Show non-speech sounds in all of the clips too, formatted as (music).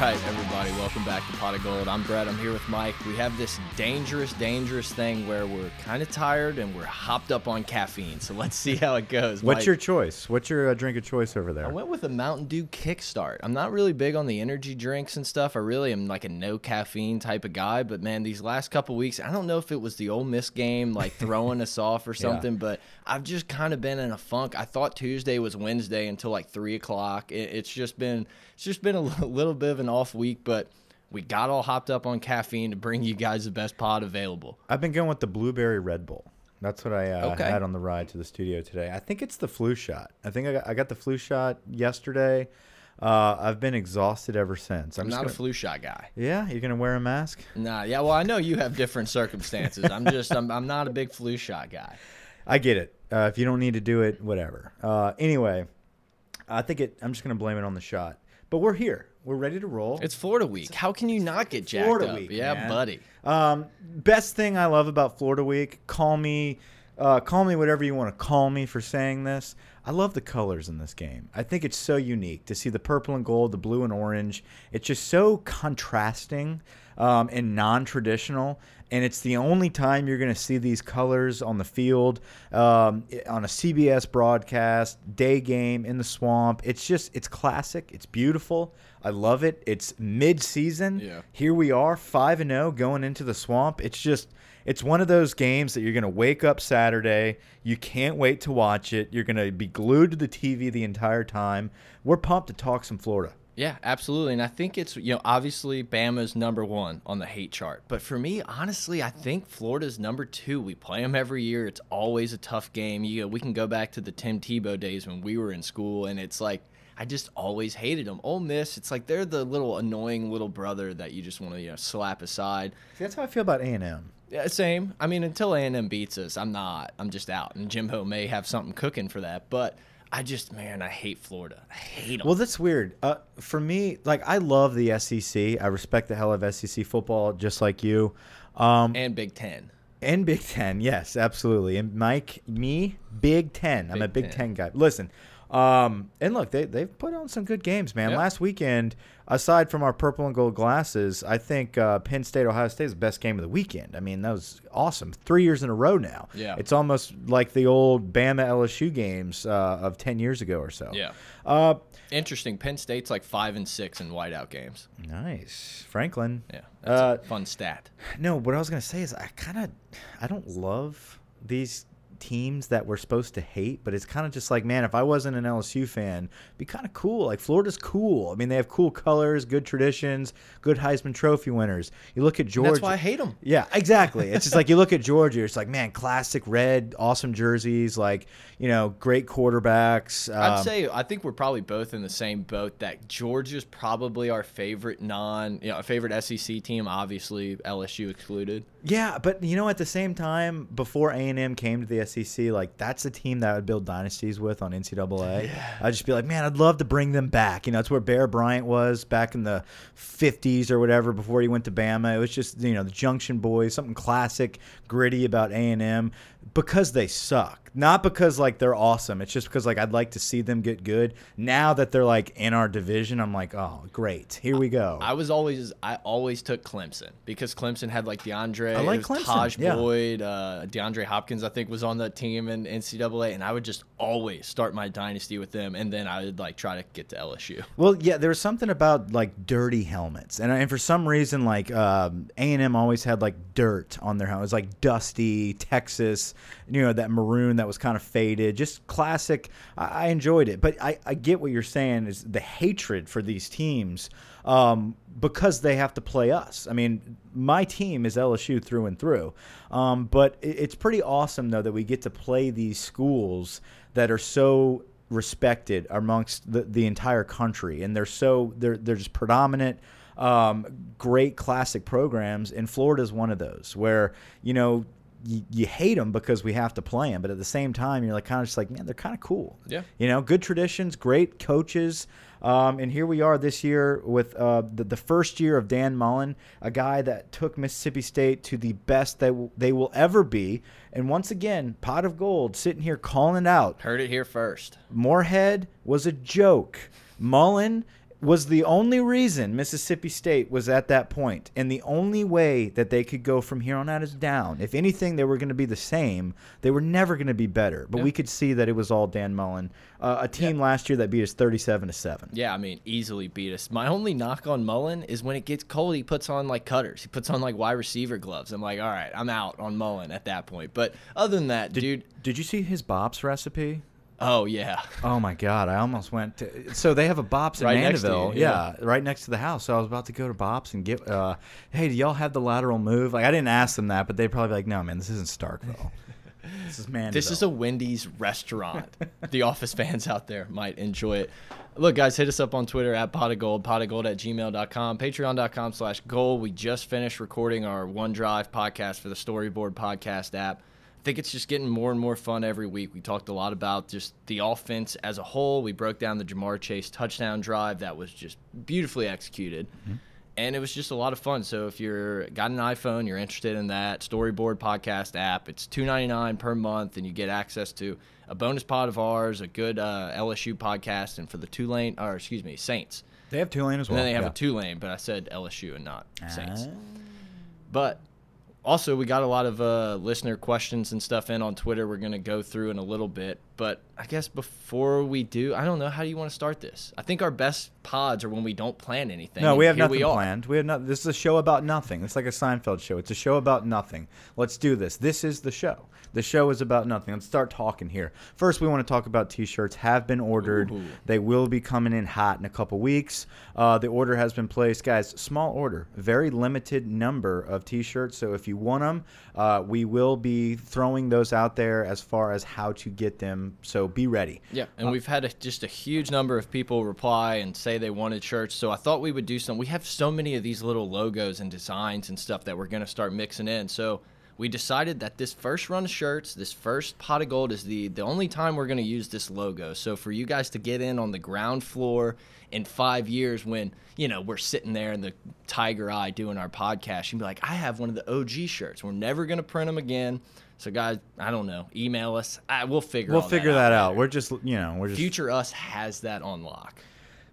right, everybody, welcome back to Pot of Gold. I'm Brett. I'm here with Mike. We have this dangerous, dangerous thing where we're kind of tired and we're hopped up on caffeine. So let's see how it goes. What's Mike. your choice? What's your uh, drink of choice over there? I went with a Mountain Dew Kickstart. I'm not really big on the energy drinks and stuff. I really am like a no caffeine type of guy. But man, these last couple weeks, I don't know if it was the Ole Miss game like (laughs) throwing us off or something, but I've just kind of been in a funk. I thought Tuesday was Wednesday until like three o'clock. It, it's just been it's just been a (laughs) little bit of an off week, but. We got all hopped up on caffeine to bring you guys the best pod available. I've been going with the blueberry Red Bull. That's what I uh, Okay. had on the ride to the studio today. I think it's the flu shot. I think I got, I got the flu shot yesterday. Uh, I've been exhausted ever since. I'm just not gonna, a flu shot guy. Yeah, you're gonna wear a mask. Nah, yeah, well, I know you have different circumstances. I'm just, I'm, I'm not a big flu shot guy. I get it. Uh, if you don't need to do it, whatever. Uh, anyway, I think it. I'm just gonna blame it on the shot. But we're here. We're ready to roll. It's Florida week. How can you not get jacked Florida up? week, yeah, man. buddy. Um, best thing I love about Florida Week. Call me, uh, call me whatever you want to call me for saying this. I love the colors in this game. I think it's so unique to see the purple and gold, the blue and orange. It's just so contrasting um, and non-traditional. And it's the only time you're going to see these colors on the field, um, on a CBS broadcast, day game in the swamp. It's just, it's classic. It's beautiful. I love it. It's mid-season Yeah. here we are 5 and 0 going into the swamp it's just it's one of those games that you're going to wake up saturday you can't wait to watch it you're going to be glued to the tv the entire time we're pumped to talk some florida Yeah, absolutely. And I think it's, you know, obviously Bama's number one on the hate chart. But for me, honestly, I think Florida's number two. We play them every year. It's always a tough game. You know, we can go back to the Tim Tebow days when we were in school, and it's like, I just always hated them. Ole Miss, it's like they're the little annoying little brother that you just want to, you know, slap aside. See, that's how i feel about a&m Yeah, same. I mean, until A&M beats us, I'm not. I'm just out. And Jimbo may have something cooking for that. But I just, man, I hate Florida. I hate them. well that's weird uh, for me like i love the sec i respect the hell of sec football just like you um, and Big Ten. And Big Ten, yes, absolutely. And Mike, me, Big Ten. I'm a Big Big Ten. Ten guy. Listen, um, and look, they they've put on some good games, man. Yeah. Last weekend, aside from our purple and gold glasses, I think uh, Penn State Ohio State is the best game of the weekend. I mean, that was awesome. Three years in a row now. Yeah. it's almost like the old Bama LSU games uh, of ten years ago or so. Yeah. Uh, Interesting. Penn State's like five and six in whiteout games. nice, Franklin. Yeah, that's Uh, a fun stat. No, what I was gonna say is I kind of I don't love these teams that we're supposed to hate, but it's kind of just like man, if I wasn't an LSU fan, it'd be kind of cool. Like Florida's cool. I mean, they have cool colors, good traditions, good Heisman Trophy winners. You look at And Georgia. that's why I hate them. Yeah, exactly. It's just (laughs) like you look at Georgia. It's like man, classic red, awesome jerseys, like you know, great quarterbacks. I'd um, say I think we're probably both in the same boat. That Georgia's probably our favorite non, you know, favorite SEC team. Obviously, LSU excluded. Yeah, but you know, at the same time, before A and M came to the SEC, like that's a team that I would build dynasties with on NCAA. I'd just be like, man, I'd love to bring them back. You know, it's where Bear Bryant was back in the '50s or whatever before he went to Bama. It was just you know the Junction Boys, something classic, gritty about A and M because they suck, not because like they're awesome. It's just because like I'd like to see them get good. Now that they're like in our division, I'm like, oh, great, here we go. I was always I always took Clemson because Clemson had like DeAndre, I like Clemson, Tajh yeah. Boyd, uh, DeAndre Hopkins I think was on the team in NCAA, and I would just always start my dynasty with them, and then I would like try to get to LSU. Well, yeah, there was something about like dirty helmets, and and for some reason, like um, A and M always had like dirt on their helmets, like dusty Texas, you know, that maroon that was kind of faded, just classic. I, I enjoyed it, but I, I get what you're saying is the hatred for these teams um, because they have to play us. I mean, my team is LSU through and through, um, but it, it's pretty awesome though that we get to play these schools that are so respected amongst the, the entire country, and they're so they're they're just predominant. Um, great classic programs, and Florida is one of those where you know you, you hate them because we have to play them, but at the same time, you're like kind of just like, man, they're kind of cool. Yeah. You know, good traditions, great coaches. Um, and here we are this year with uh, the, the first year of Dan Mullen, a guy that took Mississippi State to the best that they will ever be. And once again, pot of gold sitting here calling it out. Heard it here first. Moorhead was a joke. Mullen was the only reason Mississippi State was at that point, and the only way that they could go from here on out is down. If anything, they were going to be the same. They were never going to be better. But Yeah. we could see that it was all Dan Mullen, uh, a team Yeah. last year that beat us thirty-seven to seven. Yeah, I mean, easily beat us. My only knock on Mullen is when it gets cold, he puts on like cutters. He puts on like wide receiver gloves. I'm like, all right, I'm out on Mullen at that point. But other than that, dude, Did you see his Bop's recipe? Oh yeah, Oh my God! I almost went to. So they have a Bops in Right to you, Mandeville, yeah. yeah. right next to the house. So I was about to go to Bops and get. Uh, hey, do y'all have the lateral move? Like I didn't ask them that, but they'd probably be like, "No, man, this isn't Starkville. (laughs) this is Mandeville." this is a Wendy's restaurant. (laughs) the Office fans out there might enjoy it. Look, guys, hit us up on Twitter at pot of gold, pot of gold at gmail.com, patreon.com slash gold. We just finished recording our OneDrive podcast for the Storyboard podcast app. I think it's just getting more and more fun every week. We talked a lot about just the offense as a whole. We broke down the Ja'Marr Chase touchdown drive that was just beautifully executed. And it was just a lot of fun. So if you're got an iPhone, you're interested in that Storyboard podcast app. It's two ninety nine per month, and you get access to a bonus pod of ours, a good uh, LSU podcast, and for the Tulane, or excuse me, Saints. They have Tulane as well. And then they have yeah. a Tulane, but I said LSU and not Saints. Ah. But also, we got a lot of uh, listener questions and stuff in on Twitter. We're going to go through in a little bit. But I guess before we do, I don't know. How do you want to start this? I think our best pods are when we don't plan anything. No, we have nothing we planned. We have not. This is a show about nothing. It's like a Seinfeld show. It's a show about nothing. Let's do this. This is the show. The show is about nothing. Let's start talking here. First, we want to talk about T-shirts. Have been ordered. Ooh. They will be coming in hot in a couple weeks. Uh, the order has been placed, guys. Small order, very limited number of T-shirts. So if you want them, uh, we will be throwing those out there as far as how to get them. So be ready. Yeah, and uh, we've had a, just a huge number of people reply and say they wanted shirts. So I thought we would do some. We have so many of these little logos and designs and stuff that we're going to start mixing in. So we decided that this first run of shirts, this first pot of gold, is the the only time we're going to use this logo. So for you guys to get in on the ground floor in five years, when you know we're sitting there in the tiger eye doing our podcast, you'd be like, I have one of the OG shirts. We're never going to print them again. So guys, I don't know. Email us. I, we'll figure. We'll figure that out. later. We're just, you know, we're just Future us has that on lock.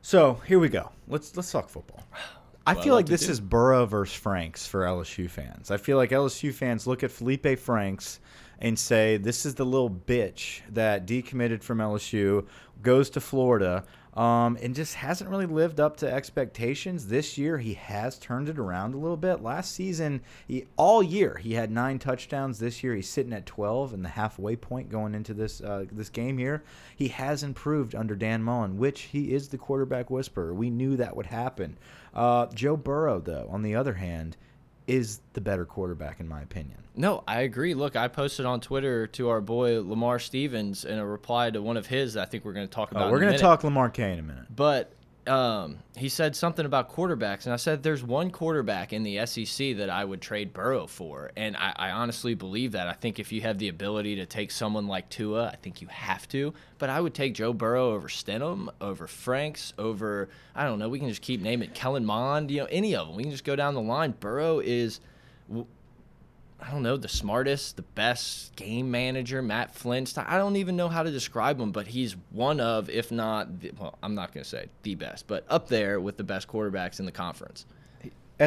So here we go. Let's let's talk football. (sighs) I feel like this do. is Burrow versus Franks for LSU fans. I feel like LSU fans look at Felipe Franks and say this is the little bitch that decommitted from LSU, goes to Florida, um, and just hasn't really lived up to expectations. This year he has turned it around a little bit. Last season, he, all year he had nine touchdowns. This year he's sitting at 12 and the halfway point going into this uh, this game here. He has improved under Dan Mullen, which he is the quarterback whisperer. We knew that would happen. Uh, Joe Burrow, though, on the other hand, is the better quarterback in my opinion. No, I agree. Look, I posted on Twitter to our boy Lamar Stevens in a reply to one of his. That I think we're going to talk about. Uh, in we're going to talk Lamar K in a minute. But um, he said something about quarterbacks, and I said there's one quarterback in the SEC that I would trade Burrow for, and I, I honestly believe that. I think if you have the ability to take someone like Tua, I think you have to. But I would take Joe Burrow over Stidham, over Franks, over I don't know. We can just keep naming Kellen Mond, you know, any of them. We can just go down the line. Burrow is. I don't know, the smartest, the best game manager, Matt style. I don't even know how to describe him, but he's one of, if not, the, well, I'm not going to say the best, but up there with the best quarterbacks in the conference.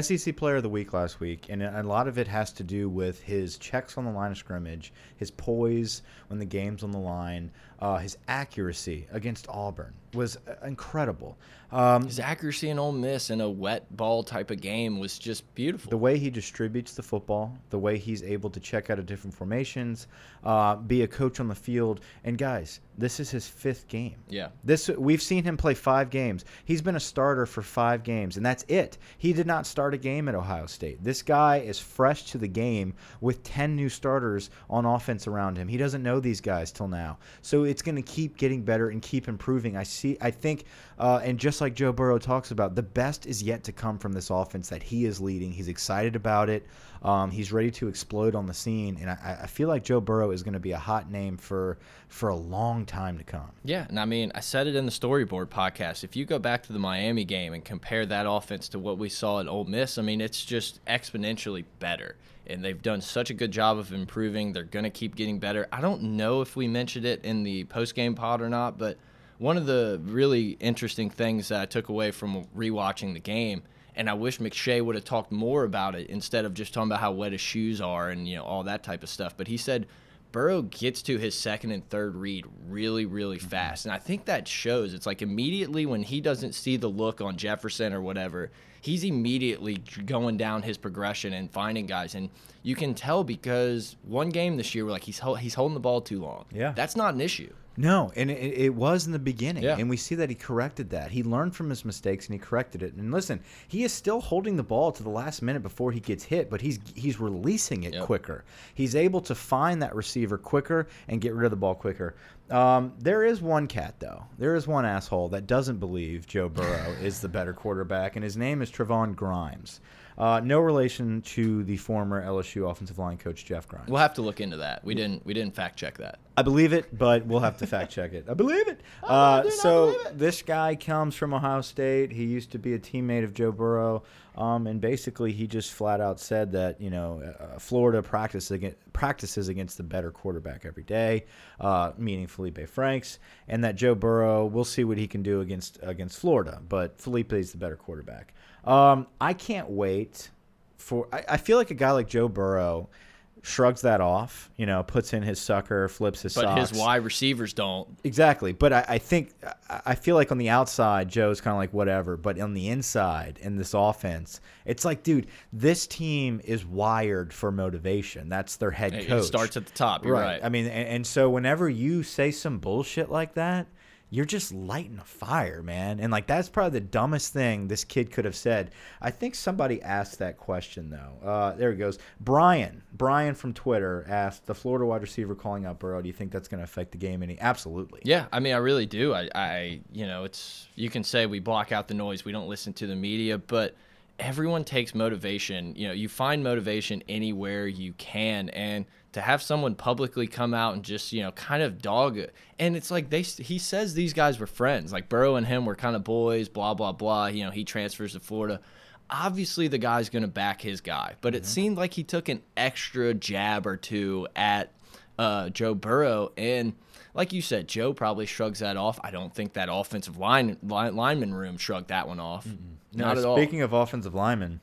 SEC Player of the Week last week, and a lot of it has to do with his checks on the line of scrimmage, his poise when the game's on the line, uh, his accuracy against Auburn was uh, incredible. Um, His accuracy in Ole Miss in a wet ball type of game was just beautiful. the way he distributes the football, the way he's able to check out of different formations, uh, be a coach on the field, and guys, this is his fifth game. yeah. This we've seen him play five games. He's been a starter for five games, and that's it. He did not start a game at Ohio State. This guy is fresh to the game with ten new starters on offense around him. He doesn't know these guys till now, so it's going to keep getting better and keep improving. I see. I think, uh, and just like Joe Burrow talks about, the best is yet to come from this offense that he is leading. He's excited about it. Um, he's ready to explode on the scene, and I, I feel like Joe Burrow is going to be a hot name for for a long time to come. Yeah, and I mean, I said it in the storyboard podcast. If you go back to the Miami game and compare that offense to what we saw at Ole Miss, I mean, it's just exponentially better. And they've done such a good job of improving. They're going to keep getting better. I don't know if we mentioned it in the post game pod or not, but one of the really interesting things that I took away from rewatching the game, and I wish McShay would have talked more about it instead of just talking about how wet his shoes are and you know all that type of stuff. But he said Burrow gets to his second and third read really, really mm-hmm. fast. And I think that shows. It's like immediately when he doesn't see the look on Jefferson or whatever, he's immediately going down his progression and finding guys. And you can tell because one game this year, we're like, he's, he's holding the ball too long. Yeah. That's not an issue. No, and it, it was in the beginning, Yeah. and we see that he corrected that. He learned from his mistakes and he corrected it. And listen, he is still holding the ball to the last minute before he gets hit, but he's he's releasing it Yep. quicker. He's able to find that receiver quicker and get rid of the ball quicker. Um, there is one cat though. There is one asshole that doesn't believe Joe Burrow is the better quarterback, and his name is Trevon Grimes. Uh, no relation to the former LSU offensive line coach Jeff Grimes. We'll have to look into that. We didn't we didn't fact check that. I believe it, but we'll have to fact check it. I believe it. Uh, dude, I so believe it. this guy comes from Ohio State. He used to be a teammate of Joe Burrow, um, and basically he just flat out said that you know uh, Florida practices against, practices against the better quarterback every day, uh, meaning Felipe Franks, and that Joe Burrow. We'll see what he can do against against Florida, but Felipe is the better quarterback. Um, I can't wait for. I, I feel like a guy like Joe Burrow shrugs that off, you know, puts in his sucker, flips his But socks. his wide receivers don't. Exactly, but I, I think I- feel like on the outside Joe's kind of like whatever, but on the inside in this offense, it's like, dude, this team is wired for motivation. That's their head It coach. starts at the top. You're right. I mean, and, and so whenever you say some bullshit like that, you're just lighting a fire, man. And like that's probably the dumbest thing this kid could have said. I think somebody asked that question though. Uh, there he goes. Brian, Brian from Twitter asked the Florida wide receiver calling out Burrow. Do you think that's going to affect the game any? Absolutely. Yeah, I mean, I really do. I, I, you know, it's you can say we block out the noise, we don't listen to the media, but everyone takes motivation. You know, you find motivation anywhere you can, and to have someone publicly come out and just you know kind of dog it, and it's like they he says these guys were friends, like Burrow and him were kind of boys, blah blah blah. You know, he transfers to Florida. Obviously, the guy's going to back his guy, but it seemed like he took an extra jab or two at uh, Joe Burrow. And like you said, Joe probably shrugs that off. I don't think that offensive line, line lineman room shrugged that one off. Not Now, at all. Speaking of offensive linemen,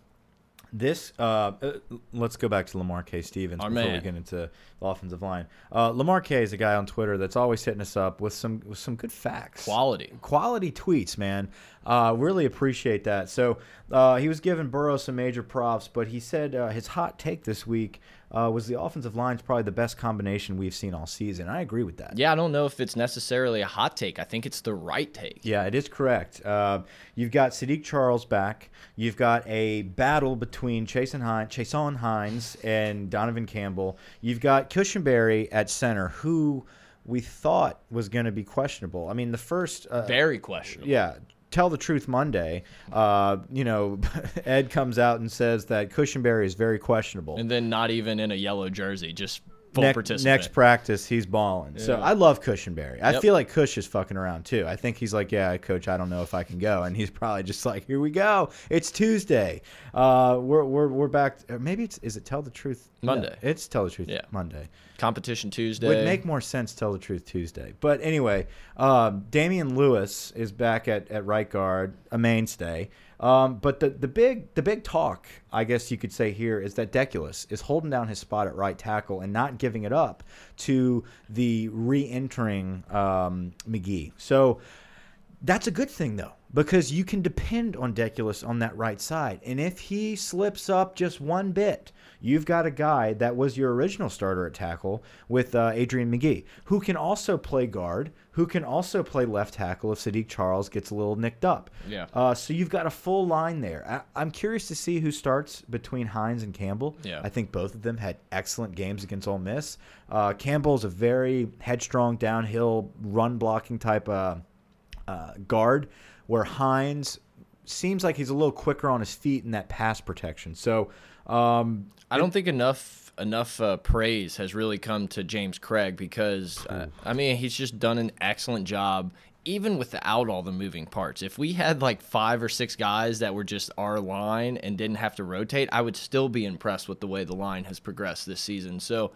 this uh, uh, let's go back to Lamar K. Stevens Our before we get into the offensive line. Uh, Lamar K. is a guy on Twitter that's always hitting us up with some with some good facts. Quality. quality tweets, man. Uh, really appreciate that. So uh, he was giving Burrow some major props, but he said uh, his hot take this week uh, was the offensive line's probably the best combination we've seen all season. I agree with that. Yeah, I don't know if it's necessarily a hot take. I think it's the right take. Yeah, it is correct. Uh, you've got Saahdiq Charles back. You've got a battle between Chasen Hines, Chasen Hines and Donavaughn Campbell. You've got Cushenberry at center, who we thought was going to be questionable. I mean, the first uh, Very questionable. yeah tell the truth monday uh, you know (laughs) ed comes out and says that cushenberry is very questionable. And then not even in a yellow jersey, just full Next- participant. next practice he's balling so i love cushenberry i Yep. feel like cush is fucking around too i think he's like yeah coach i don't know if i can go and he's probably just like here we go it's tuesday uh, we're, we're, we're back maybe it's is it tell the truth Monday. It's tell the truth Yeah. monday Competition Tuesday. would make more sense tell the truth Tuesday. But anyway, um, Damien Lewis is back at, at right guard, a mainstay. Um, but the the big the big talk, I guess you could say here, is that Deculus is holding down his spot at right tackle and not giving it up to the re-entering um, Magee. So that's a good thing though, because you can depend on Deculus on that right side, and if he slips up just one bit, you've got a guy that was your original starter at tackle with uh, Adrian Magee, who can also play guard, who can also play left tackle if Saahdiq Charles gets a little nicked up. Yeah. Uh, so you've got a full line there. I, I'm curious to see who starts between Hines and Campbell. Yeah. I think both of them had excellent games against Ole Miss. Uh, Campbell's a very headstrong, downhill, run blocking type uh, uh, guard, where Hines seems like he's a little quicker on his feet in that pass protection. So um, I don't think enough enough uh, praise has really come to James Craig because uh, I mean he's just done an excellent job even without all the moving parts. If we had like five or six guys that were just our line and didn't have to rotate, I would still be impressed with the way the line has progressed this season. So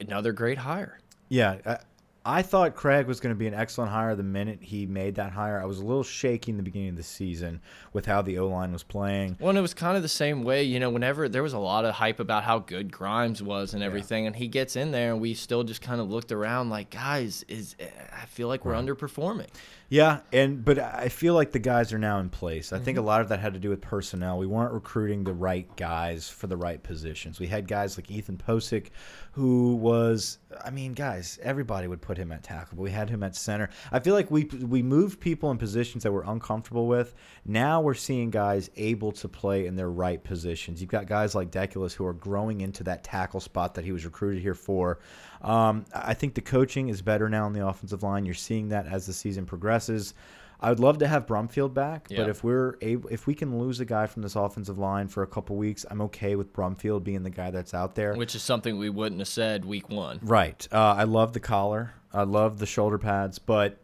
another great hire. Yeah, I, thought Craig was going to be an excellent hire the minute he made that hire. I was a little shaky in the beginning of the season with how the O line was playing. Well, and it was kind of the same way, you know, whenever there was a lot of hype about how good Grimes was and everything, and he gets in there, and we still just kind of looked around like, guys, is eh, I feel like we're underperforming. Yeah, and but I feel like the guys are now in place. I think a mm-hmm. lot of that had to do with personnel. We weren't recruiting the right guys for the right positions. We had guys like Ethan Pocic, who was, I mean, guys, everybody would put him at tackle, but we had him at center. I feel like we we moved people in positions that we're uncomfortable with. Now we're seeing guys able to play in their right positions. You've got guys like Deculus who are growing into that tackle spot that he was recruited here for. Um, I think the coaching is better now on the offensive line. You're seeing that as the season progresses. I would love to have Brumfield back, Yeah. but if we're able, if we can lose a guy from this offensive line for a couple weeks, I'm okay with Brumfield being the guy that's out there. Which is something we wouldn't have said week one. Right. Uh, I love the collar. I love the shoulder pads, but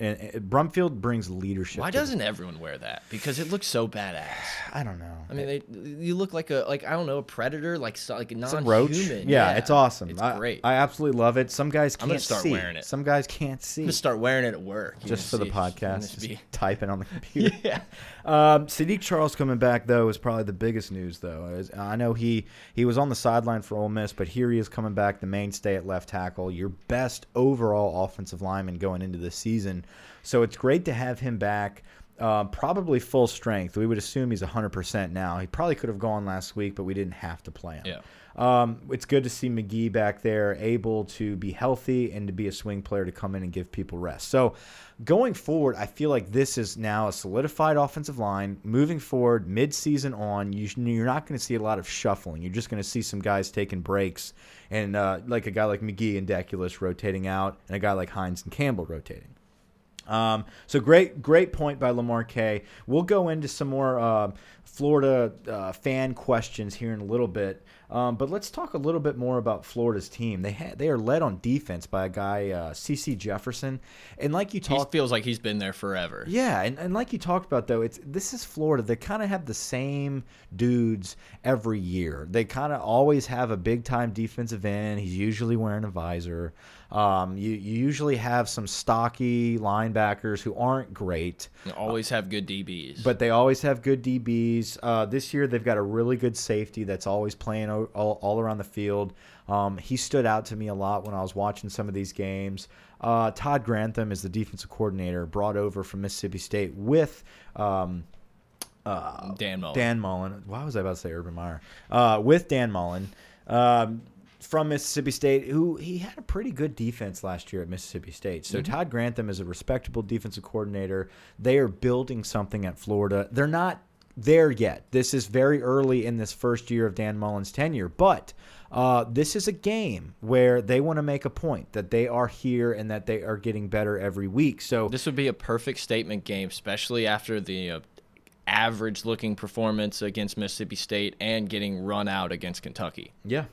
and, Brumfield brings leadership. Why doesn't everyone wear that? Because it looks so badass. (sighs) I don't know. I mean, they, you look like a like I don't know a predator, like like non-human. roach. Yeah, it's awesome. It's I, great. I absolutely love it. Some guys can't I'm gonna start see. wearing it. Some guys can't see. I'm gonna start wearing it at work just for the see- and podcast, just (laughs) typing on the computer. (laughs) yeah. Um, Saahdiq Charles coming back though is probably the biggest news though. I know he he was on the sideline for Ole Miss, but here he is coming back, the mainstay at left tackle, your best overall offensive lineman going into the season. So it's great to have him back. Uh, probably full strength. We would assume he's 100% now. He probably could have gone last week, but we didn't have to play him. Yeah. Um, it's good to see Magee back there, able to be healthy and to be a swing player to come in and give people rest. So, going forward, I feel like this is now a solidified offensive line. Moving forward, mid-season on, you, you're not going to see a lot of shuffling. You're just going to see some guys taking breaks, and uh, like a guy like Magee and Deculus rotating out, and a guy like Hines and Campbell rotating. Um, so great, great point by Lamar K. We'll go into some more uh, Florida uh, fan questions here in a little bit, um, but let's talk a little bit more about Florida's team. They ha they are led on defense by a guy, uh, CeCe Jefferson, and like you talked. feels like he's been there forever. Yeah, and, and like you talked about though, it's this is Florida. They kind of have the same dudes every year. They kind of always have a big time defensive end. He's usually wearing a visor. Um, you, you usually have some stocky linebackers who aren't great, They always have good DBs. but they always have good DBs. Uh, this year they've got a really good safety that's always playing all, all around the field. Um, he stood out to me a lot when I was watching some of these games. Uh, Todd Grantham is the defensive coordinator brought over from Mississippi State with. Um, uh, Dan Mullen. Dan Mullen. Why was I about to say Urban Meyer? Uh, with Dan Mullen um, from Mississippi State, who he had a pretty good defense last year at Mississippi State. So Todd Grantham is a respectable defensive coordinator. They are building something at Florida. They're not there yet. This is very early in this first year of Dan Mullen's tenure, but. Uh, this is a game where they want to make a point that they are here and that they are getting better every week. So This would be a perfect statement game, especially after the uh, average looking performance against Mississippi State and getting run out against Kentucky. Yeah.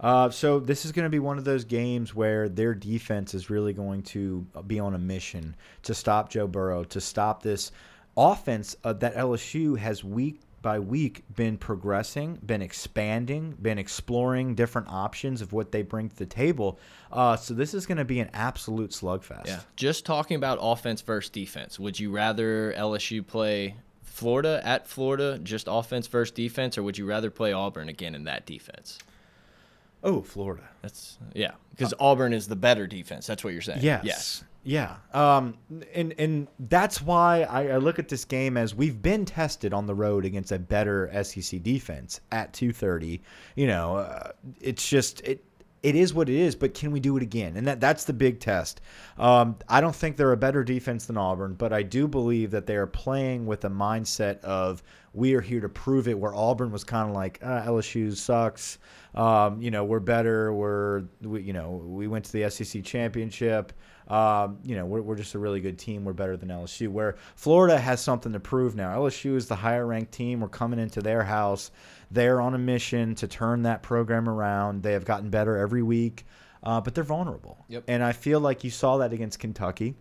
Uh, so this is going to be one of those games where their defense is really going to be on a mission to stop Joe Burrow, to stop this offense uh, that LSU has week by week been progressing, been expanding, been exploring different options of what they bring to the table. Uh, so this is going to be an absolute slugfest. Yeah. Just talking about offense versus defense. Would you rather LSU play Florida at Florida, just offense versus defense, or would you rather play Auburn again in that defense? Oh, Florida. That's yeah, because Auburn is the better defense. That's what you're saying. Yes. Yes. Yeah. Um, and and that's why I, I look at this game as we've been tested on the road against a better SEC defense at 230. You know, uh, it's just it. It is what it is, but can we do it again? And that that's the big test. Um, I don't think they're a better defense than Auburn, but I do believe that they are playing with a mindset of we are here to prove it. Where Auburn was kind of like uh, LSU sucks. Um, you know, we're better. We're we, you know we went to the SEC championship. Um, you know, we're, we're just a really good team. We're better than LSU. Where Florida has something to prove now. LSU is the higher ranked team. We're coming into their house. They're on a mission to turn that program around. They have gotten better every week, uh, but they're vulnerable. Yep. And I feel like you saw that against Kentucky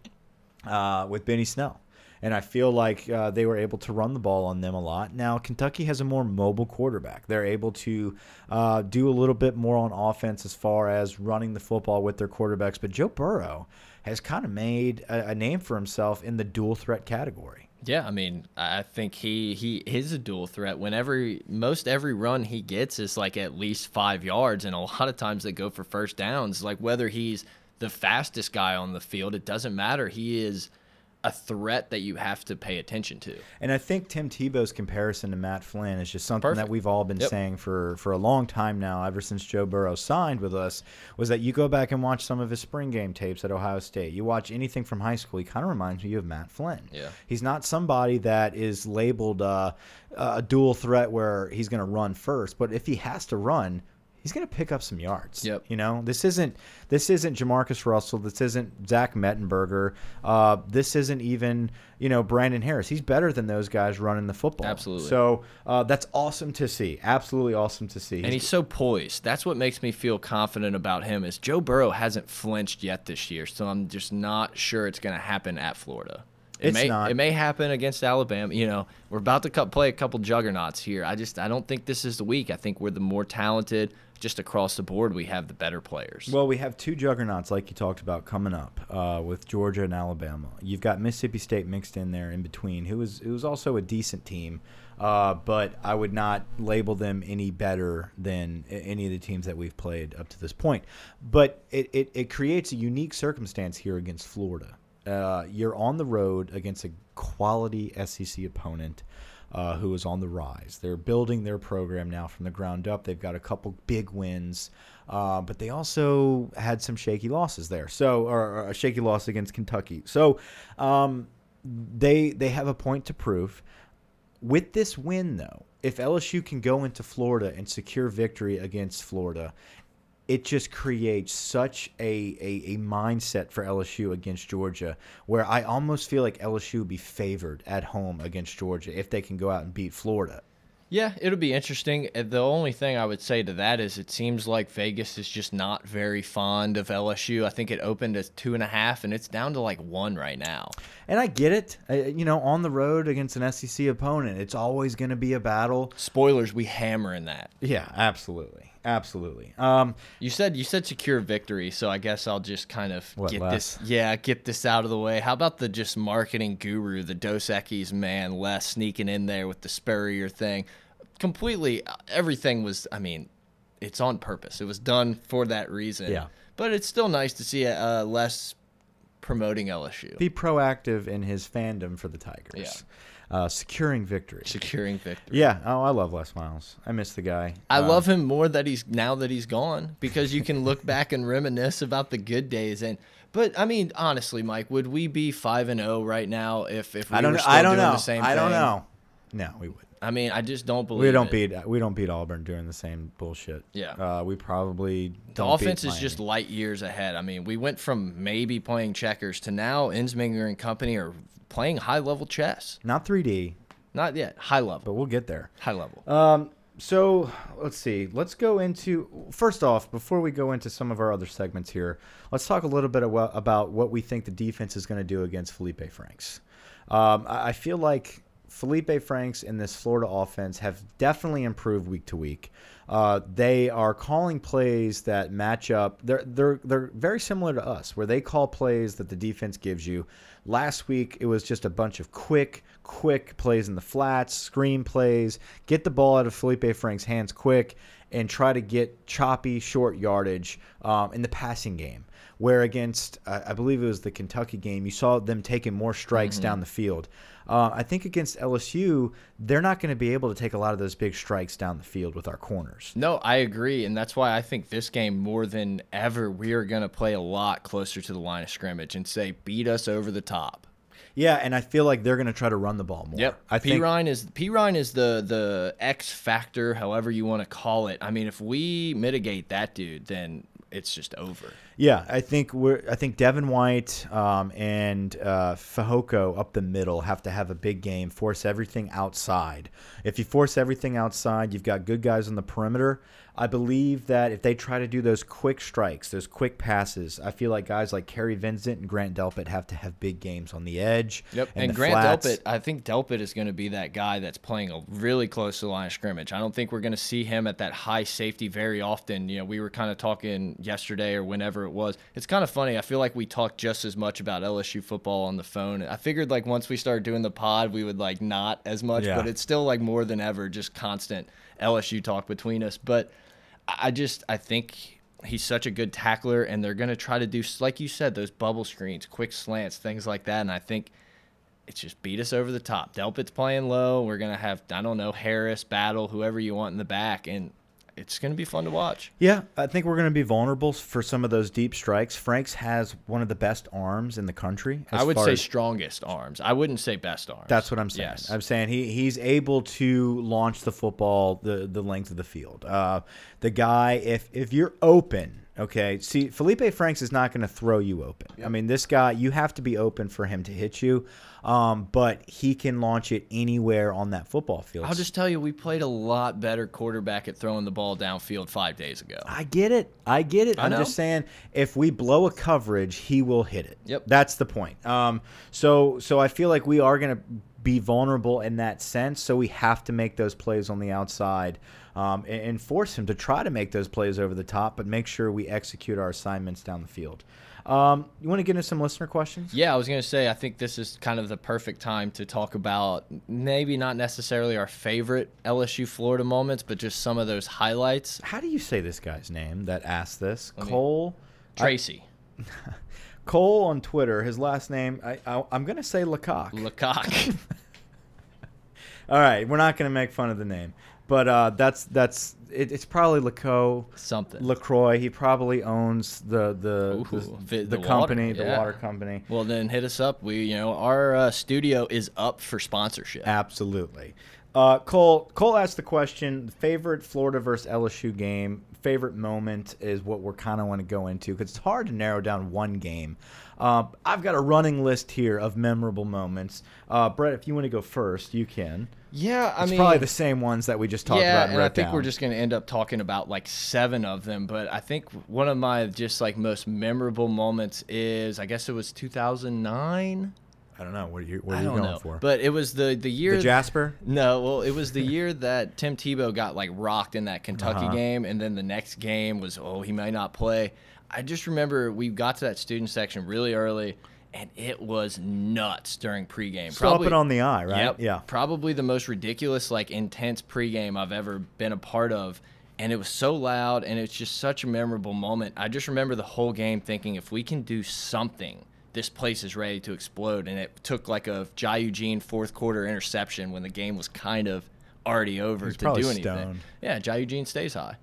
uh, with Benny Snell. And I feel like uh, they were able to run the ball on them a lot. Now, Kentucky has a more mobile quarterback. They're able to uh, do a little bit more on offense as far as running the football with their quarterbacks. But Joe Burrow has kind of made a, a name for himself in the dual threat category. Yeah, I mean, I think he he is a dual threat. Whenever most every run he gets is like at least five yards, and a lot of times they go for first downs. Like whether he's the fastest guy on the field, it doesn't matter. He is a threat that you have to pay attention to. And I think Tim Tebow's comparison to Matt Flynn is just something Perfect. that we've all been Yep. saying for for a long time now, ever since Joe Burrow signed with us. Was that you go back and watch some of his spring game tapes at Ohio State? You watch anything from high school, he kind of reminds me of Matt Flynn. Yeah. he's not somebody that is labeled uh, a dual threat where he's going to run first, but if he has to run. He's going to pick up some yards. Yep. You know, this isn't this isn't Jamarcus Russell. This isn't Zach Mettenberger. Uh, this isn't even you know Brandon Harris. He's better than those guys running the football. Absolutely. So uh, that's awesome to see. Absolutely awesome to see. And he's so poised. That's what makes me feel confident about him. Is Joe Burrow hasn't flinched yet this year, so I'm just not sure it's going to happen at Florida. It It's may not. it may happen against Alabama. You know, we're about to play a couple juggernauts here. I just I don't think this is the week. I think we're the more talented. Just across the board, we have the better players. Well, we have two juggernauts, like you talked about, coming up uh, with Georgia and Alabama. You've got Mississippi State mixed in there in between, who is also a decent team, uh, but I would not label them any better than any of the teams that we've played up to this point. But it, it, it creates a unique circumstance here against Florida. Uh, you're on the road against a quality SEC opponent uh, who is on the rise. They're building their program now from the ground up. They've got a couple big wins, uh, but they also had some shaky losses there. So, or, or a shaky loss against Kentucky. So, um, they they have a point to prove. With this win, though, if LSU can go into Florida and secure victory against Florida, it just creates such a, a, a mindset for LSU against Georgia where I almost feel like LSU would be favored at home against Georgia if they can go out and beat Florida. Yeah, it'll be interesting. Uh, The only thing I would say to that is it seems like Vegas is just not very fond of LSU. I think it opened as two and a half, and it's down to like one right now. And I get it. Uh, you know, on the road against an SEC opponent, it's always going to be a battle. Spoilers, we hammer in that. Yeah, absolutely. Absolutely. Um, You said you said secure victory, so I guess I'll just kind of What, get Les? this. Yeah, get this out of the way. How about the just marketing guru, the Dos Equis man, Les sneaking in there with the Spurrier thing? Completely, everything was. I mean, it's on purpose. It was done for that reason. Yeah. But it's still nice to see uh, Les promoting LSU, be proactive in his fandom for the Tigers. Yeah. Uh, securing victory. securing victory. Yeah. Oh, I love Les Miles. I miss the guy. I Uh, love him more that he's now that he's gone because you can look back and reminisce about the good days and but I mean honestly Mike would we be 5 and 0 right now if if we I don't. were still I don't doing know. the same I don't know. No, we would. I mean I just don't believe We don't it. beat. We don't beat Auburn doing the same bullshit. Yeah. Uh, we probably. the offense is just light years ahead. I mean, we went from maybe playing checkers to now Ensminger and company are playing high level chess. not 3D, Not yet, high level. but we'll get there. High level. Um, so let's see. Let's go into first off before we go into some of our other segments here. Let's talk a little bit about, about what we think the defense is going to do against Felipe Franks. Um, I, I feel like Felipe Franks and this Florida offense have definitely improved week to week. Uh, they are calling plays that match up. They're they're they're very similar to us, where they call plays that the defense gives you. Last week it was just a bunch of quick, quick plays in the flats, screen plays, get the ball out of Felipe Franks' hands quick, and try to get choppy short yardage um, in the passing game. Where against, uh, I believe it was the Kentucky game, you saw them taking more strikes mm -hmm. down the field. Uh, I think against LSU, they're not going to be able to take a lot of those big strikes down the field with our corners. No, I agree. And that's why I think this game, more than ever, we are going to play a lot closer to the line of scrimmage and say, beat us over the top. Yeah, and I feel like they're going to try to run the ball more. Yep. I P. Ryan is Perine is the the X factor, however you want to call it. I mean, if we mitigate that dude, then it's just over. Yeah, I think we're. I think Devin White um, and uh, Fehoko up the middle have to have a big game. Force everything outside. If you force everything outside, you've got good guys on the perimeter. I believe that if they try to do those quick strikes, those quick passes, I feel like guys like Kary Vincent and Grant Delpit have to have big games on the edge. Yep, and, and Grant flats. Delpit, I think Delpit is going to be that guy that's playing a really close to the line of scrimmage. I don't think we're going to see him at that high safety very often. You know, we were kind of talking yesterday or whenever it was. It's kind of funny. I feel like we talk just as much about LSU football on the phone. I figured like once we started doing the pod, we would like not as much, yeah. but it's still like more than ever, just constant LSU talk between us. But I just I think he's such a good tackler, and they're going to try to do like you said those bubble screens, quick slants, things like that. And I think it's just beat us over the top. Delpit's playing low. We're gonna have I don't know Harris, Battle, whoever you want in the back, and it's going to be fun to watch. Yeah, I think we're going to be vulnerable for some of those deep strikes. Franks has one of the best arms in the country. I would say strongest arms. I wouldn't say best arms. That's what I'm saying. Yes. I'm saying he he's able to launch the football the the length of the field. Uh, the guy, if if you're open Okay. See, Felipe Franks is not going to throw you open. Yep. I mean, this guy, you have to be open for him to hit you. Um, but he can launch it anywhere on that football field. I'll just tell you, we played a lot better quarterback at throwing the ball downfield five days ago. I get it. I get it. I am just saying, if we blow a coverage, he will hit it. Yep. That's the point. Um, so, so I feel like we are going to be vulnerable in that sense. So we have to make those plays on the outside um, and, and, force him to try to make those plays over the top, but make sure we execute our assignments down the field. Um, you want to get into some listener questions? Yeah, I was going to say, I think this is kind of the perfect time to talk about maybe not necessarily our favorite LSU Florida moments, but just some of those highlights. How do you say this guy's name that asked this? Let Cole? Tracy. I, (laughs) Cole on Twitter, his last name, I, I, am going to say Lecoq. Lecoq. (laughs) All right, we're not going to make fun of the name, but uh, that's that's it, it's probably Laco something Lacroix. He probably owns the the Ooh, the, the, the, company, water, yeah. the water company. Well, then hit us up. We you know our uh, studio is up for sponsorship. Absolutely. Uh, Cole Cole asked the question: favorite Florida versus LSU game. Favorite moment is what we're kind of want to go into because it's hard to narrow down one game. Uh, I've got a running list here of memorable moments. Uh, Brett, if you want to go first, you can. Yeah, I it's mean, probably the same ones that we just talked yeah, about. and I think down. we're just going to end up talking about like seven of them. But I think one of my just like most memorable moments is I guess it was 2009. I don't know. What are you, what are you going know. for? But it was the the year the Jasper. No, well, it was the year that Tim Tebow got like rocked in that Kentucky uh -huh. game, and then the next game was oh he might not play. I just remember we got to that student section really early, and it was nuts during pregame. Slap it on the eye, right? Yep, yeah. Probably the most ridiculous, like intense pregame I've ever been a part of. And it was so loud, and it's just such a memorable moment. I just remember the whole game thinking, if we can do something this place is ready to explode. And it took like a Jai Eugene fourth quarter interception when the game was kind of already over He's to do anything. Stoned. Yeah, Jai Eugene stays high.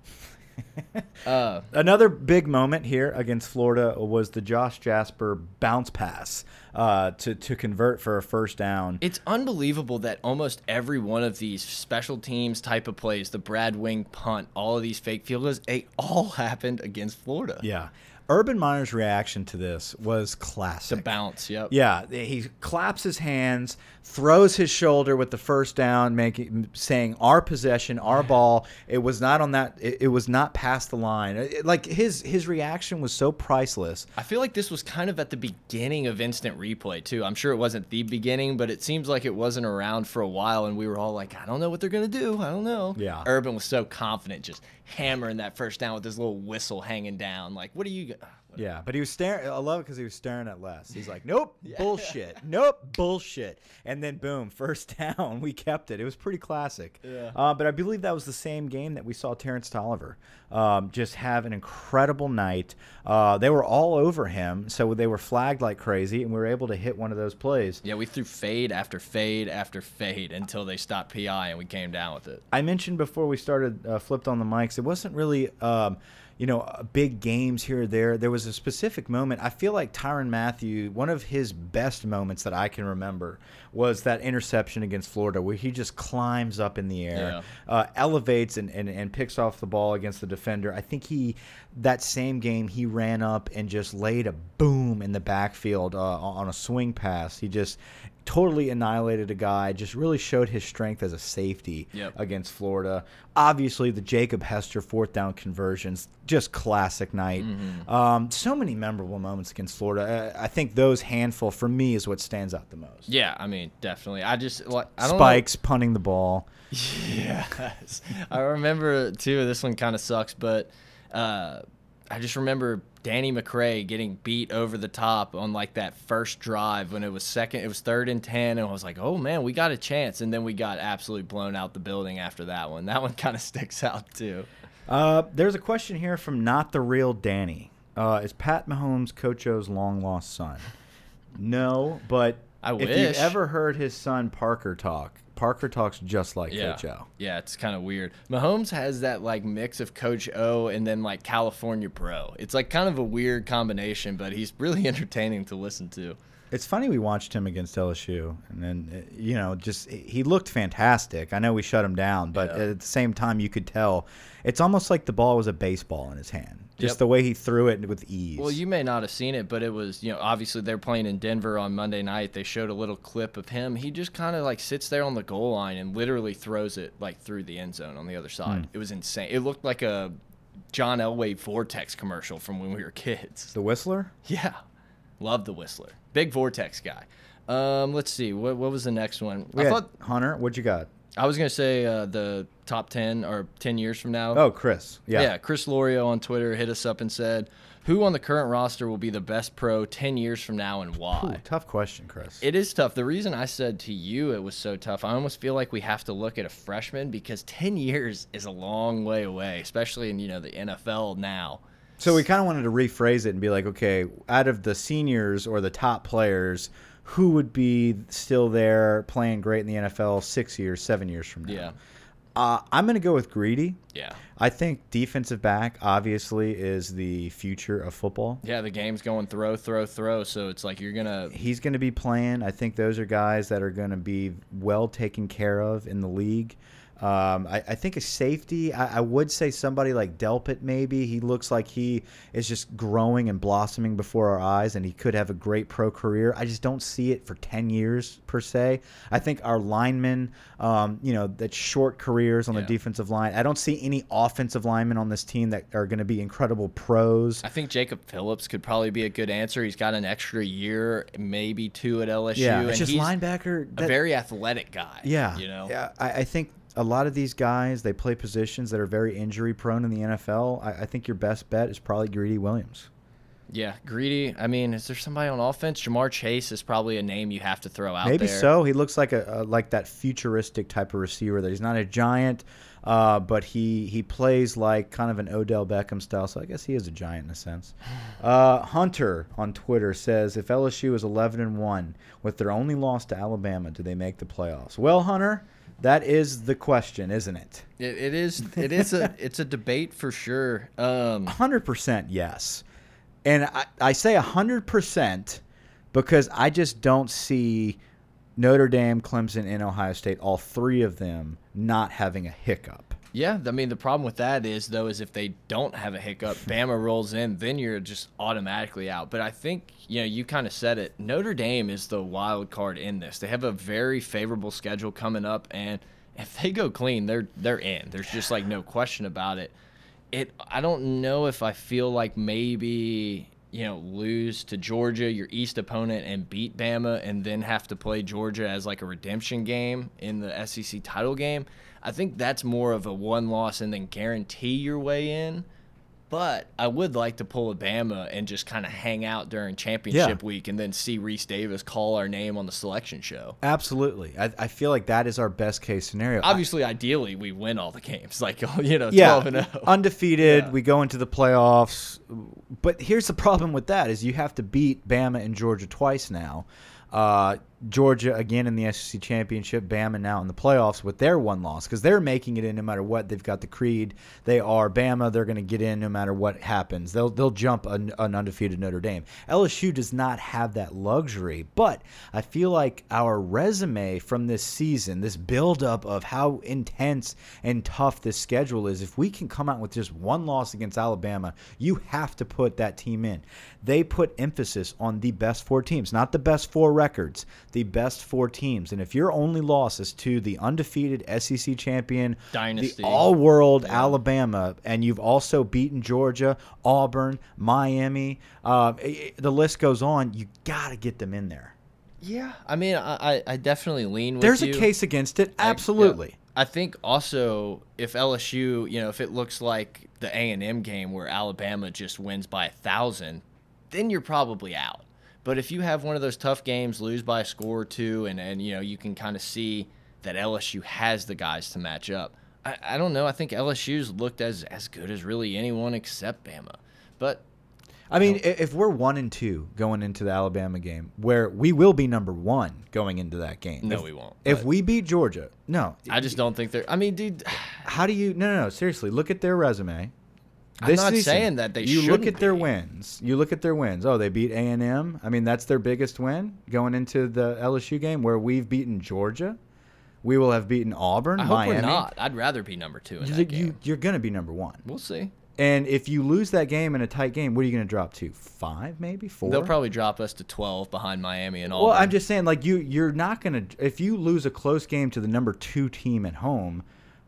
(laughs) uh, Another big moment here against Florida was the Josh Jasper bounce pass uh, to to convert for a first down. It's unbelievable that almost every one of these special teams type of plays, the Brad Wing punt, all of these fake field goals, they all (laughs) happened against Florida. Yeah, Urban Meyer's reaction to this was classic. The bounce, yep. Yeah, he claps his hands, throws his shoulder with the first down, making saying our possession, our ball. It was not on that. It, it was not past the line. It, like his his reaction was so priceless. I feel like this was kind of at the beginning of instant replay too. I'm sure it wasn't the beginning, but it seems like it wasn't around for a while, and we were all like, I don't know what they're gonna do. I don't know. Yeah. Urban was so confident, just hammering that first down with his little whistle hanging down. Like, what are you? Yeah, but he was staring. I love it because he was staring at Les. He's like, "Nope, (laughs) bullshit. Nope, bullshit." And then boom, first (laughs) down. We kept it. It was pretty classic. Yeah. Uh, but I believe that was the same game that we saw Terrance Toliver um, just have an incredible night. Uh, they were all over him, so they were flagged like crazy, and we were able to hit one of those plays. Yeah, we threw fade after fade after fade until they stopped PI, and we came down with it. I mentioned before we started uh, flipped on the mics. It wasn't really. Um, you know, big games here or there. There was a specific moment. I feel like Tyrann Mathieu, one of his best moments that I can remember was that interception against Florida where he just climbs up in the air, Yeah. uh, elevates and, and, and picks off the ball against the defender. I think he, that same game, he ran up and just laid a boom in the backfield uh, on a swing pass. He just totally annihilated a guy, just really showed his strength as a safety Yep. against Florida. Obviously, the Jacob Hester fourth down conversions, just classic night. Mm-hmm. Um, so many memorable moments against Florida. Uh, I think those handful for me is what stands out the most. Yeah, I mean, definitely. I just like I don't know. Spikes punting the ball. (laughs) Yes. I remember too. This one kind of sucks, but uh, I just remember Danny McCray getting beat over the top on like that first drive when it was second. It was third and ten, and I was like, "Oh man, we got a chance." And then we got absolutely blown out the building after that one. That one (laughs) kind of sticks out too. Uh, there's a question here from not the real Danny. Uh, is Pat Mahomes Coach O's long lost son? No, but I if you've ever heard his son Parker talk, Parker talks just like Yeah, Coach O. yeah, it's kind of weird. Mahomes has that like mix of Coach O and then like California Pro. It's like kind of a weird combination, but he's really (laughs) entertaining to listen to. It's funny we watched him against LSU, and then uh, you know, just he looked fantastic. I know we shut him down, but Yeah. at the same time, you could tell it's almost like the ball was a baseball in his hand. Just Yep. the way he threw it with ease. Well, you may not have seen it, but it was, you know, obviously they're playing in Denver on Monday night. They showed a little clip of him. He just kind of like sits there on the goal line and literally throws it like through the end zone on the other side. It was insane. It looked like a John Elway Vortex commercial from when we were kids. the Whistler. Yeah. Love the Whistler. Big Vortex guy. Um, let's see. What, what was the next one? We I thought Hunter. What you got? I was gonna say uh, the top ten or ten years from now. Oh, Chris. Yeah. Yeah, Chris Lorio on Twitter hit us up and said, "Who on the current roster will be the best pro 10 years from now and Ooh, why?" tough question, Chris. It is tough. The reason I said to you it was so tough, I almost feel like we have to look at a freshman because 10 years is a long way away, especially in, you know, the NFL now. So we kind of wanted to rephrase it and be like, okay, out of the seniors or the top players, who would be still there playing great in the NFL six years, seven years from now? Yeah. Uh, I'm going to go with Greedy. Yeah. I think defensive back obviously is the future of football. Yeah, the game's going throw, throw, throw, so it's like you're going to He's going to be playing. I think those are guys that are going to be well taken care of in the league. Um, I, I think a safety, I, I would say somebody like Delpit maybe. He looks like he is just growing and blossoming before our eyes, and he could have a great pro career. I just don't see it for 10 years per se. I think our linemen, um, you know, that short careers on Yeah. the defensive line. I don't see any offensive linemen on this team that are going to be incredible pros. I think Jacob Phillips could probably be a good answer. He's got an extra year, maybe two at LSU. Yeah, and it's just he's linebacker. a very athletic guy. Yeah, You know? Yeah, I, I think a lot of these guys they play positions that are very injury prone in the NFL. I, I think your best bet is probably Greedy Williams. Yeah, greedy. I mean, is there somebody on offense? Ja'Marr Chase is probably a name you have to throw out Maybe there. so. He looks like a, a like that futuristic type of receiver. That he's not a giant, uh, but he he plays like kind of an Odell Beckham style. So I guess he is a giant in a sense. (sighs) Uh, Hunter on Twitter says if LSU is 11 and one with their only loss to Alabama, do they make the playoffs? Well, Hunter, that is the question, isn't it? It, it is. It is a. (laughs) it's a debate for sure. Um, hundred percent yes, and I, I say hundred percent because I just don't see Notre Dame, Clemson, and Ohio State, all three of them, not having a hiccup. Yeah, I mean the problem with that is though is if they don't have a hiccup, (laughs) Bama rolls in, then you're just automatically out. But I think you know you kind of said it. Notre Dame is the wild card in this. They have a very favorable schedule coming up, and if they go clean, they're they're in. There's just like no question about it. It I don't know if I feel like maybe you know lose to Georgia, your East opponent, and beat Bama, and then have to play Georgia as like a redemption game in the SEC title game. I think that's more of a one loss and then guarantee your way in. But I would like to pull a Bama and just kind of hang out during championship Yeah. week and then see Rece Davis call our name on the selection show. Absolutely. I, I feel like that is our best case scenario. I- Obviously, ideally, we win all the games, (laughs) like you know, yeah, twelve and oh. zero. undefeated. Yeah. We go into the playoffs, but here's the (laughs) problem with that: is you have to beat Bama and Georgia twice now. Uh, Georgia again in the SEC championship, Bama now in the playoffs with their one loss because they're making it in no matter what. They've got the creed. They are Bama. They're going to get in no matter what happens. They'll they'll jump an, an undefeated Notre Dame. LSU does not have that luxury, but I feel like our resume from this season, this buildup of how intense and tough this schedule is, if we can come out with just one loss against Alabama, you have to put that team in. They put emphasis on the best four teams, not the best four records, the best four teams. And if your only loss is to the undefeated SEC champion, Dynasty. the all world Alabama, and you've also beaten Georgia, Auburn, Miami, uh, the list goes on, you got to get them in there. Yeah, I mean, I I- I definitely lean with There's you. a case against it. I- Absolutely. yeah. I think also if LSU, you know, if it looks like the A and M game where Alabama just wins by a thousand, then you're probably out. But if you have one of those tough games, lose by a score or two, and and you know you can kind of see that LSU has the guys to match up. I, I don't know. I think LSU's looked as as good as really anyone except Bama. But I mean, if we're one and two going into the Alabama game, where we will be number one going into that game. No, if, we won't, If we beat Georgia, no. I just don't think they're. I mean, dude, How do you? No, no, no. Seriously, look at their resume. I'm not saying that they should. You look at their be. wins. You look at their wins. Oh, they beat A and M. I mean, that's their biggest win going into the LSU game, where we've beaten Georgia. We will have beaten Auburn, I hope Miami. we're not. I'd rather be number two in you, that game. You, are going to be number one. We'll see. And if you lose that game in a tight game, what are you going to drop to? Five, maybe four. They'll probably drop us to 12 behind Miami and all. Well, I'm just saying, like you, you're not gonna if you lose a close game to the number two team at home,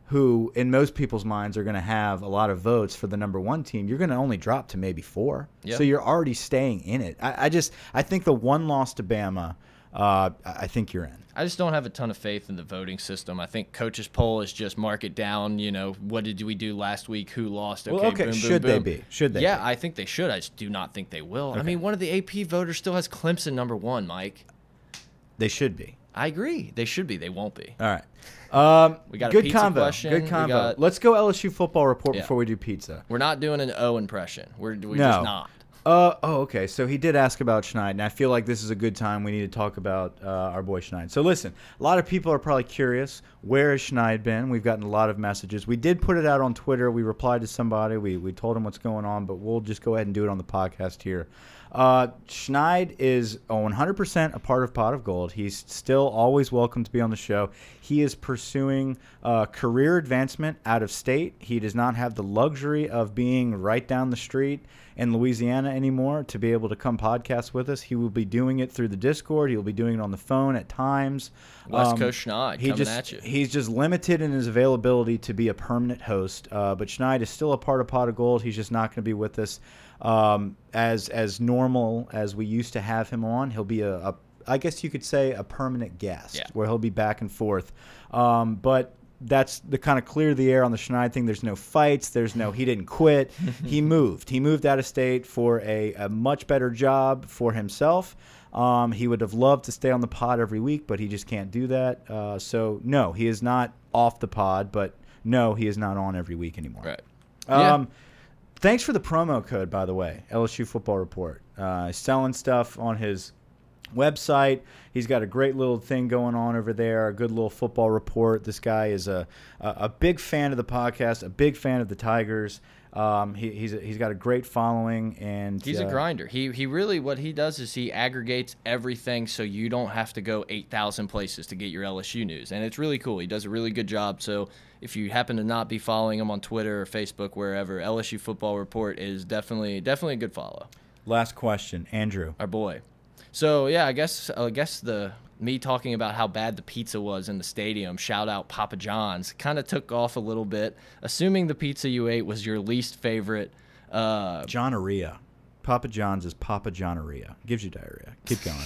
who in most people's minds are gonna have a lot of votes for the number one team. You're gonna only drop to maybe four, Yeah. so you're already staying in it. I, I just, I think the one loss to Bama, uh, I think you're in. I just don't have a ton of faith in the voting system. I think coaches poll is just mark it down. You know, what did we do last week? Who lost? Okay, Well, okay, boom, boom, should they boom. be? Should they Yeah, be? I think they should. I just do not think they will. I mean, one of the AP voters still has Clemson number one. Mike, They should be. I agree. They should be. They won't be. All right. Um, We got good combo. question. Good We combo. got- Let's go LSU football report Yeah. before we do pizza. We're not doing an O impression. We're, we're no. just not. Uh, oh, okay. So he did ask about Schneid, and I feel like this is a good time. We need to talk about uh, our boy Schneid. So listen, a lot of people are probably curious. Where has Schneid been? We've gotten a lot of messages. We did put it out on Twitter. We replied to somebody. We, we told him what's going on, but we'll just go ahead and do it on the podcast here. Uh, Schneid is 100% a part of Pot of Gold. He's still always welcome to be on the show. He is pursuing uh, career advancement out of state. He does not have the luxury of being right down the street in Louisiana anymore to be able to come podcast with us. He will be doing it through the Discord. He'll be doing it on the phone at times. West Coast Schneid he coming just, at you. He's just limited in his availability to be a permanent host. Uh, but Schneid is still a part of Pot of Gold. He's just not going to be with us um, as as normal as we used to have him on. He'll be a, a I guess you could say a permanent guest Yeah. where he'll be back and forth. Um, but that's the kind of clear the air on the Schneid thing. There's no fights. There's no he didn't quit. (laughs) he moved. He moved out of state for a, a much better job for himself. Um, he would have loved to stay on the pod every week, but he just can't do that. Uh, so no, he is not off the pod, but no, he is not on every week anymore. Right. Yeah. Thanks for the promo code, by the way. LSU Football Report. Uh, selling stuff on his website. He's got a great little thing going on over there. A good little football report. This guy is a a, a big fan of the podcast. A big fan of the Tigers. Um, he, he's a, he's got a great following, and He's uh, a grinder. He he really what he does is he aggregates everything so you don't have to go 8,000 places to get your LSU news. And it's really cool. He does a really good job. So if you happen to not be following him on Twitter or Facebook wherever, LSU Football Report is definitely definitely a good follow. Last question, Andrew. Our boy. So yeah, I guess I guess the me talking about how bad the pizza was in the stadium, shout out Papa John's, kind of took off a little bit. Assuming the pizza you ate was your least favorite. Uh, Johnaria. Papa John's is Papa Johnaria. Gives you diarrhea. Keep going.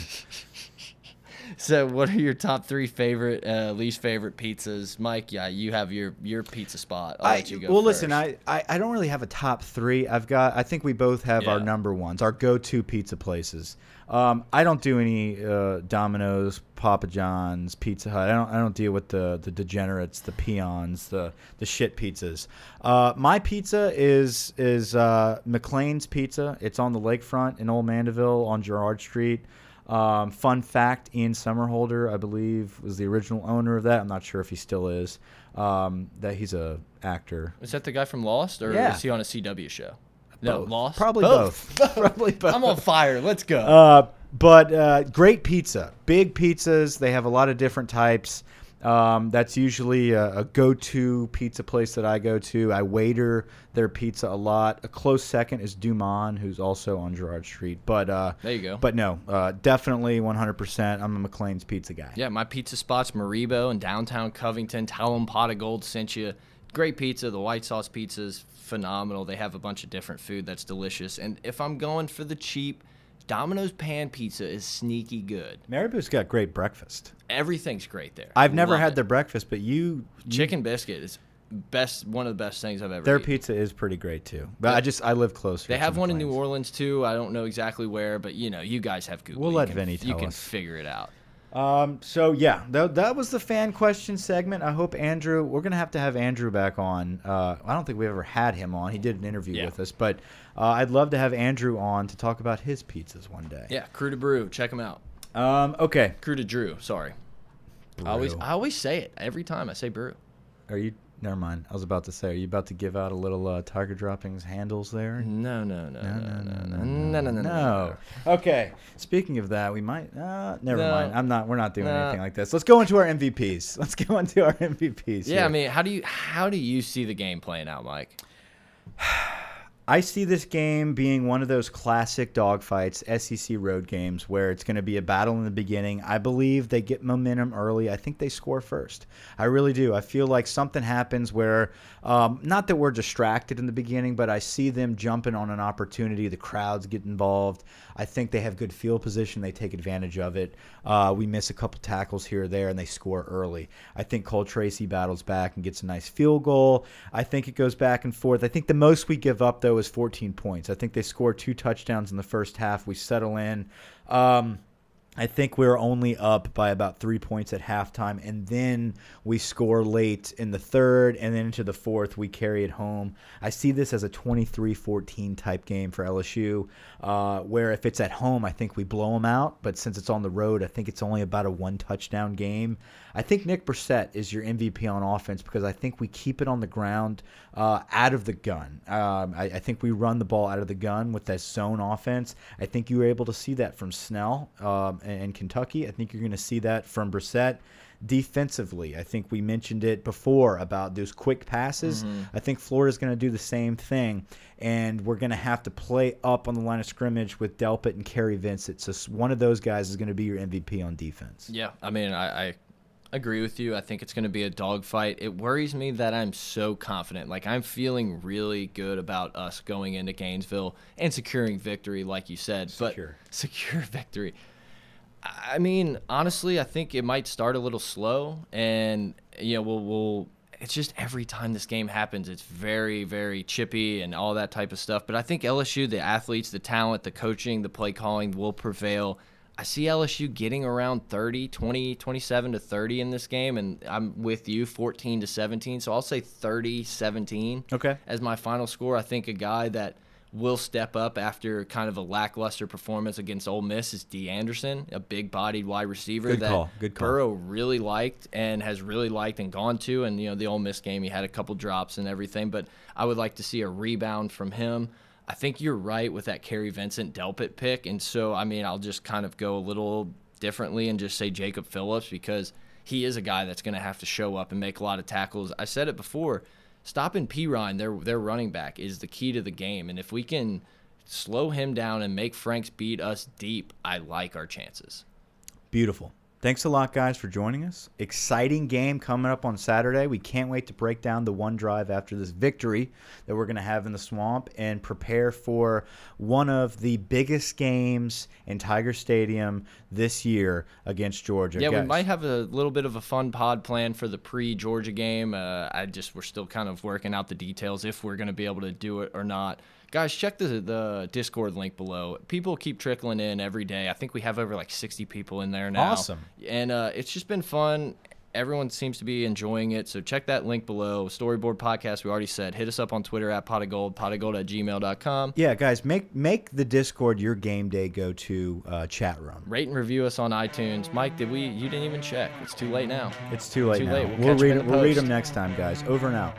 (laughs) so, what are your top three favorite, uh, least favorite pizzas, Mike? Yeah, you have your your pizza spot. I'll I, let you go well, first. listen, I, I, I don't really have a top three. I've got, I think we both have our number ones, our go to pizza places. Um, I don't do any uh, Domino's, Papa John's, Pizza Hut. I don't, I don't deal with the, the degenerates, the peons, the, the shit pizzas. Uh, my pizza is is uh, McLean's Pizza. It's on the lakefront in Old Mandeville on Gerard Street. Um, fun fact: Ian Somerhalder, I believe, was the original owner of that. I'm not sure if he still is. Um, that he's a actor. is that the guy from Lost, or Yeah. is he on a CW show? No, Both. Lost. Probably both. (laughs) Probably both. I'm on fire. Let's go. Uh, but uh, great pizza, big pizzas. They have a lot of different types. Um, that's usually a, a go-to pizza place that I go to. I waiter their pizza a lot. A close second is Dumont, who's also on Gerard Street. But uh, There you go. But no, uh, definitely 100%. I'm a McLean's pizza guy. Yeah, my pizza spots, Maribo in downtown Covington. 'em Pot of Gold sent you. Great pizza. The white sauce pizza's phenomenal. They have a bunch of different food that's delicious. And if I'm going for the cheap, Domino's pan pizza is sneaky good. Maribou's got great breakfast. Everything's great there. I've never Love had it. their breakfast, but you, you chicken biscuit is best one of the best things I've ever their eaten. pizza is pretty great too. But. I just I live closer. They have one in New Orleans too. I don't know exactly where, but you know, you guys have Google. We'll You let can- Vinny You tell can us. figure it out. Um, so yeah, that, that was the fan question segment. I hope Andrew, we're gonna have to have Andrew back on. Uh, I don't think we ever had him on. He did an interview Yeah. with us, but uh, I'd love to have Andrew on to talk about his pizzas one day. Yeah, Crew to Brew. Check him out. Um, okay. Crew to Drew. Sorry. I always I always say it every time I say brew. Are you? Never mind. I was about to say, are you about to give out a little uh, Tiger Droppings handles there? No, no, no, no, no, no, no, no, no, no, No. Okay. Speaking of that, we might. Uh, never No. mind. I'm not. We're not doing No. anything like this. Let's go into our MVPs. (laughs) Let's go into our MVPs. Yeah, here. I mean, how do you how do you see the game playing out, Mike? (sighs) (sighs) (sighs) I see this game being one of those classic dogfights, SEC road games, where it's going to be a battle in the beginning. I believe they get momentum early. I think they score first. I really do. I feel like something happens where, um, not that we're distracted in the beginning, but I see them jumping on an opportunity. The crowds get involved. I think they have good field position. They take advantage of it. Uh, we miss a couple tackles here or there, and they score early. I think Cole Tracy battles back and gets a nice field goal. I think it goes back and forth. I think the most we give up though is 14 points. I think they score two touchdowns in the first half. We settle in. Um, I think we're only up by about three points at halftime, and then we score late in the third, and then into the fourth, we carry it home. I see this as a 23 14 type game for LSU, uh, where if it's at home, I think we blow them out, but since it's on the road, I think it's only about a one touchdown game. I think Nick Brossette is your MVP on offense because I think we keep it on the ground uh, out of the gun. Um, I, I think we run the ball out of the gun with that zone offense. I think you were able to see that from Snell um, and, and Kentucky. I think you're going to see that from Brossette. Defensively, I think we mentioned it before about those quick passes. I think Florida's going to do the same thing, and we're going to have to play up on the line of scrimmage with Delpit and Kary Vincent. So one of those guys is going to be your MVP on defense. Yeah, I mean, I, I agree with you. I think it's going to be a dogfight. It worries me that I'm so confident. Like I'm feeling really good about us going into Gainesville and securing victory, like you said. Secure. But (laughs) secure victory. I mean, honestly, I think it might start a little slow, and you know, we'll we'll. It's just every time this game happens, it's very, very chippy and all that type of stuff. But I think LSU, the athletes, the talent, the coaching, the play calling will prevail. I see LSU getting around 30, 20, 27 to 30 in this game, and I'm with you, 14 to 17. So I'll say 30 17 Okay. as my final score. I think a guy that will step up after kind of a lackluster performance against Ole Miss is Dee Anderson, a big-bodied wide receiver Good that call, good call. Burrow really liked and has really liked and gone to. And you know, the Ole Miss game, he had a couple drops and everything, but I would like to see a rebound from him. I think you're right with that Kary Vincent Delpit pick, and so I mean, I'll just kind of go a little differently and just say Jacob Phillips because he is a guy that's going to have to show up and make a lot of tackles. I said it before stopping Perine, their their running back, is the key to the game. And if we can slow him down and make Franks beat us deep, I like our chances. Beautiful. Thanks a lot, guys, for joining us. Exciting game coming up on Saturday. We can't wait to break down the one drive after this victory that we're going to have in the swamp and prepare for one of the biggest games in Tiger Stadium this year against Georgia. Yeah, guys. we might have a little bit of a fun pod plan for the pre-Georgia game. Uh, I just we're still kind of working out the details if we're going to be able to do it or not. Guys, check the the Discord link below. People keep trickling in every day. I think we have over like 60 people in there now. Awesome. And uh, it's just been fun. Everyone seems to be enjoying it. So check that link below. Storyboard Podcast, we already said. Hit us up on Twitter at pot of gold, pot of gold at gmail.com. Yeah, guys, make make the Discord your game day go to uh, chat room. Rate and review us on iTunes. Mike, did we? You didn't even check. It's too late now. It's too late Too now. late. We'll We'll read we'll read them next time, guys. Over and out.